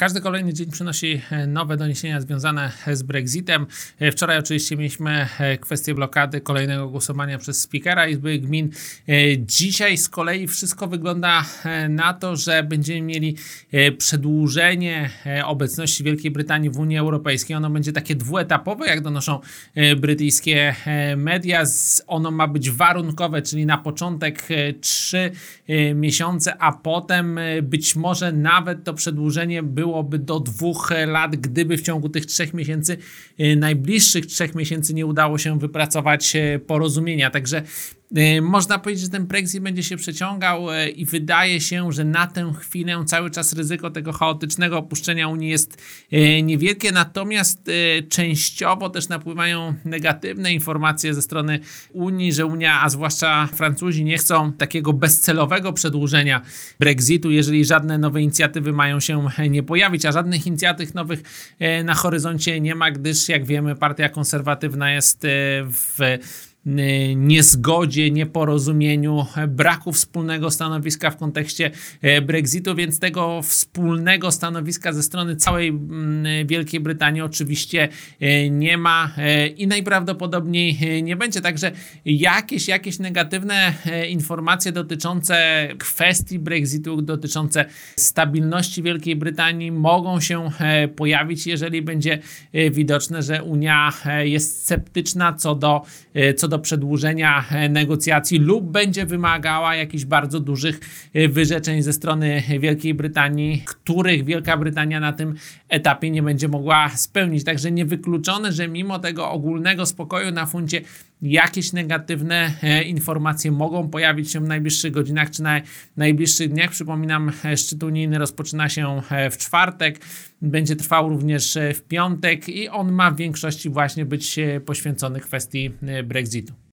Każdy kolejny dzień przynosi e, nowe doniesienia związane z Brexitem. E, wczoraj oczywiście mieliśmy e, kwestię blokady kolejnego głosowania przez speakera Izby Gmin. Dzisiaj z kolei wszystko wygląda na to, że będziemy mieli przedłużenie obecności Wielkiej Brytanii w Unii Europejskiej. Ono będzie takie dwuetapowe, jak donoszą brytyjskie media. Ono ma być warunkowe, czyli na początek 3 miesiące, a potem być może nawet to przedłużenie było byłoby do dwóch lat, gdyby w ciągu tych trzech miesięcy, y, najbliższych trzech miesięcy nie udało się wypracować y, porozumienia. Także można powiedzieć, że ten Brexit będzie się przeciągał i wydaje się, że na tę chwilę cały czas ryzyko tego chaotycznego opuszczenia Unii jest niewielkie, natomiast częściowo też napływają negatywne informacje ze strony Unii, że Unia, a zwłaszcza Francuzi nie chcą takiego bezcelowego przedłużenia Brexitu, jeżeli żadne nowe inicjatywy mają się nie pojawić a żadnych inicjatyw nowych e, na horyzoncie nie ma, gdyż jak wiemy partia konserwatywna jest e, w niezgodzie, nieporozumieniu, braku wspólnego stanowiska w kontekście e, Brexitu, więc tego wspólnego stanowiska ze strony całej mm, Wielkiej Brytanii oczywiście e, nie ma i najprawdopodobniej nie będzie. Także jakieś, jakieś negatywne informacje dotyczące kwestii Brexitu, dotyczące stabilności Wielkiej Brytanii mogą się pojawić, jeżeli będzie widoczne, że Unia jest sceptyczna co do, co do do przedłużenia e, negocjacji lub będzie wymagała jakichś bardzo dużych e, wyrzeczeń ze strony Wielkiej Brytanii, których Wielka Brytania na tym etapie nie będzie mogła spełnić. Także niewykluczone, że mimo tego ogólnego spokoju na funcie jakieś negatywne e, informacje mogą pojawić się w najbliższych godzinach czy na najbliższych dniach. Przypominam, szczyt unijny rozpoczyna się w czwartek, będzie trwał również w piątek i on ma w większości właśnie być poświęcony kwestii Brexitu.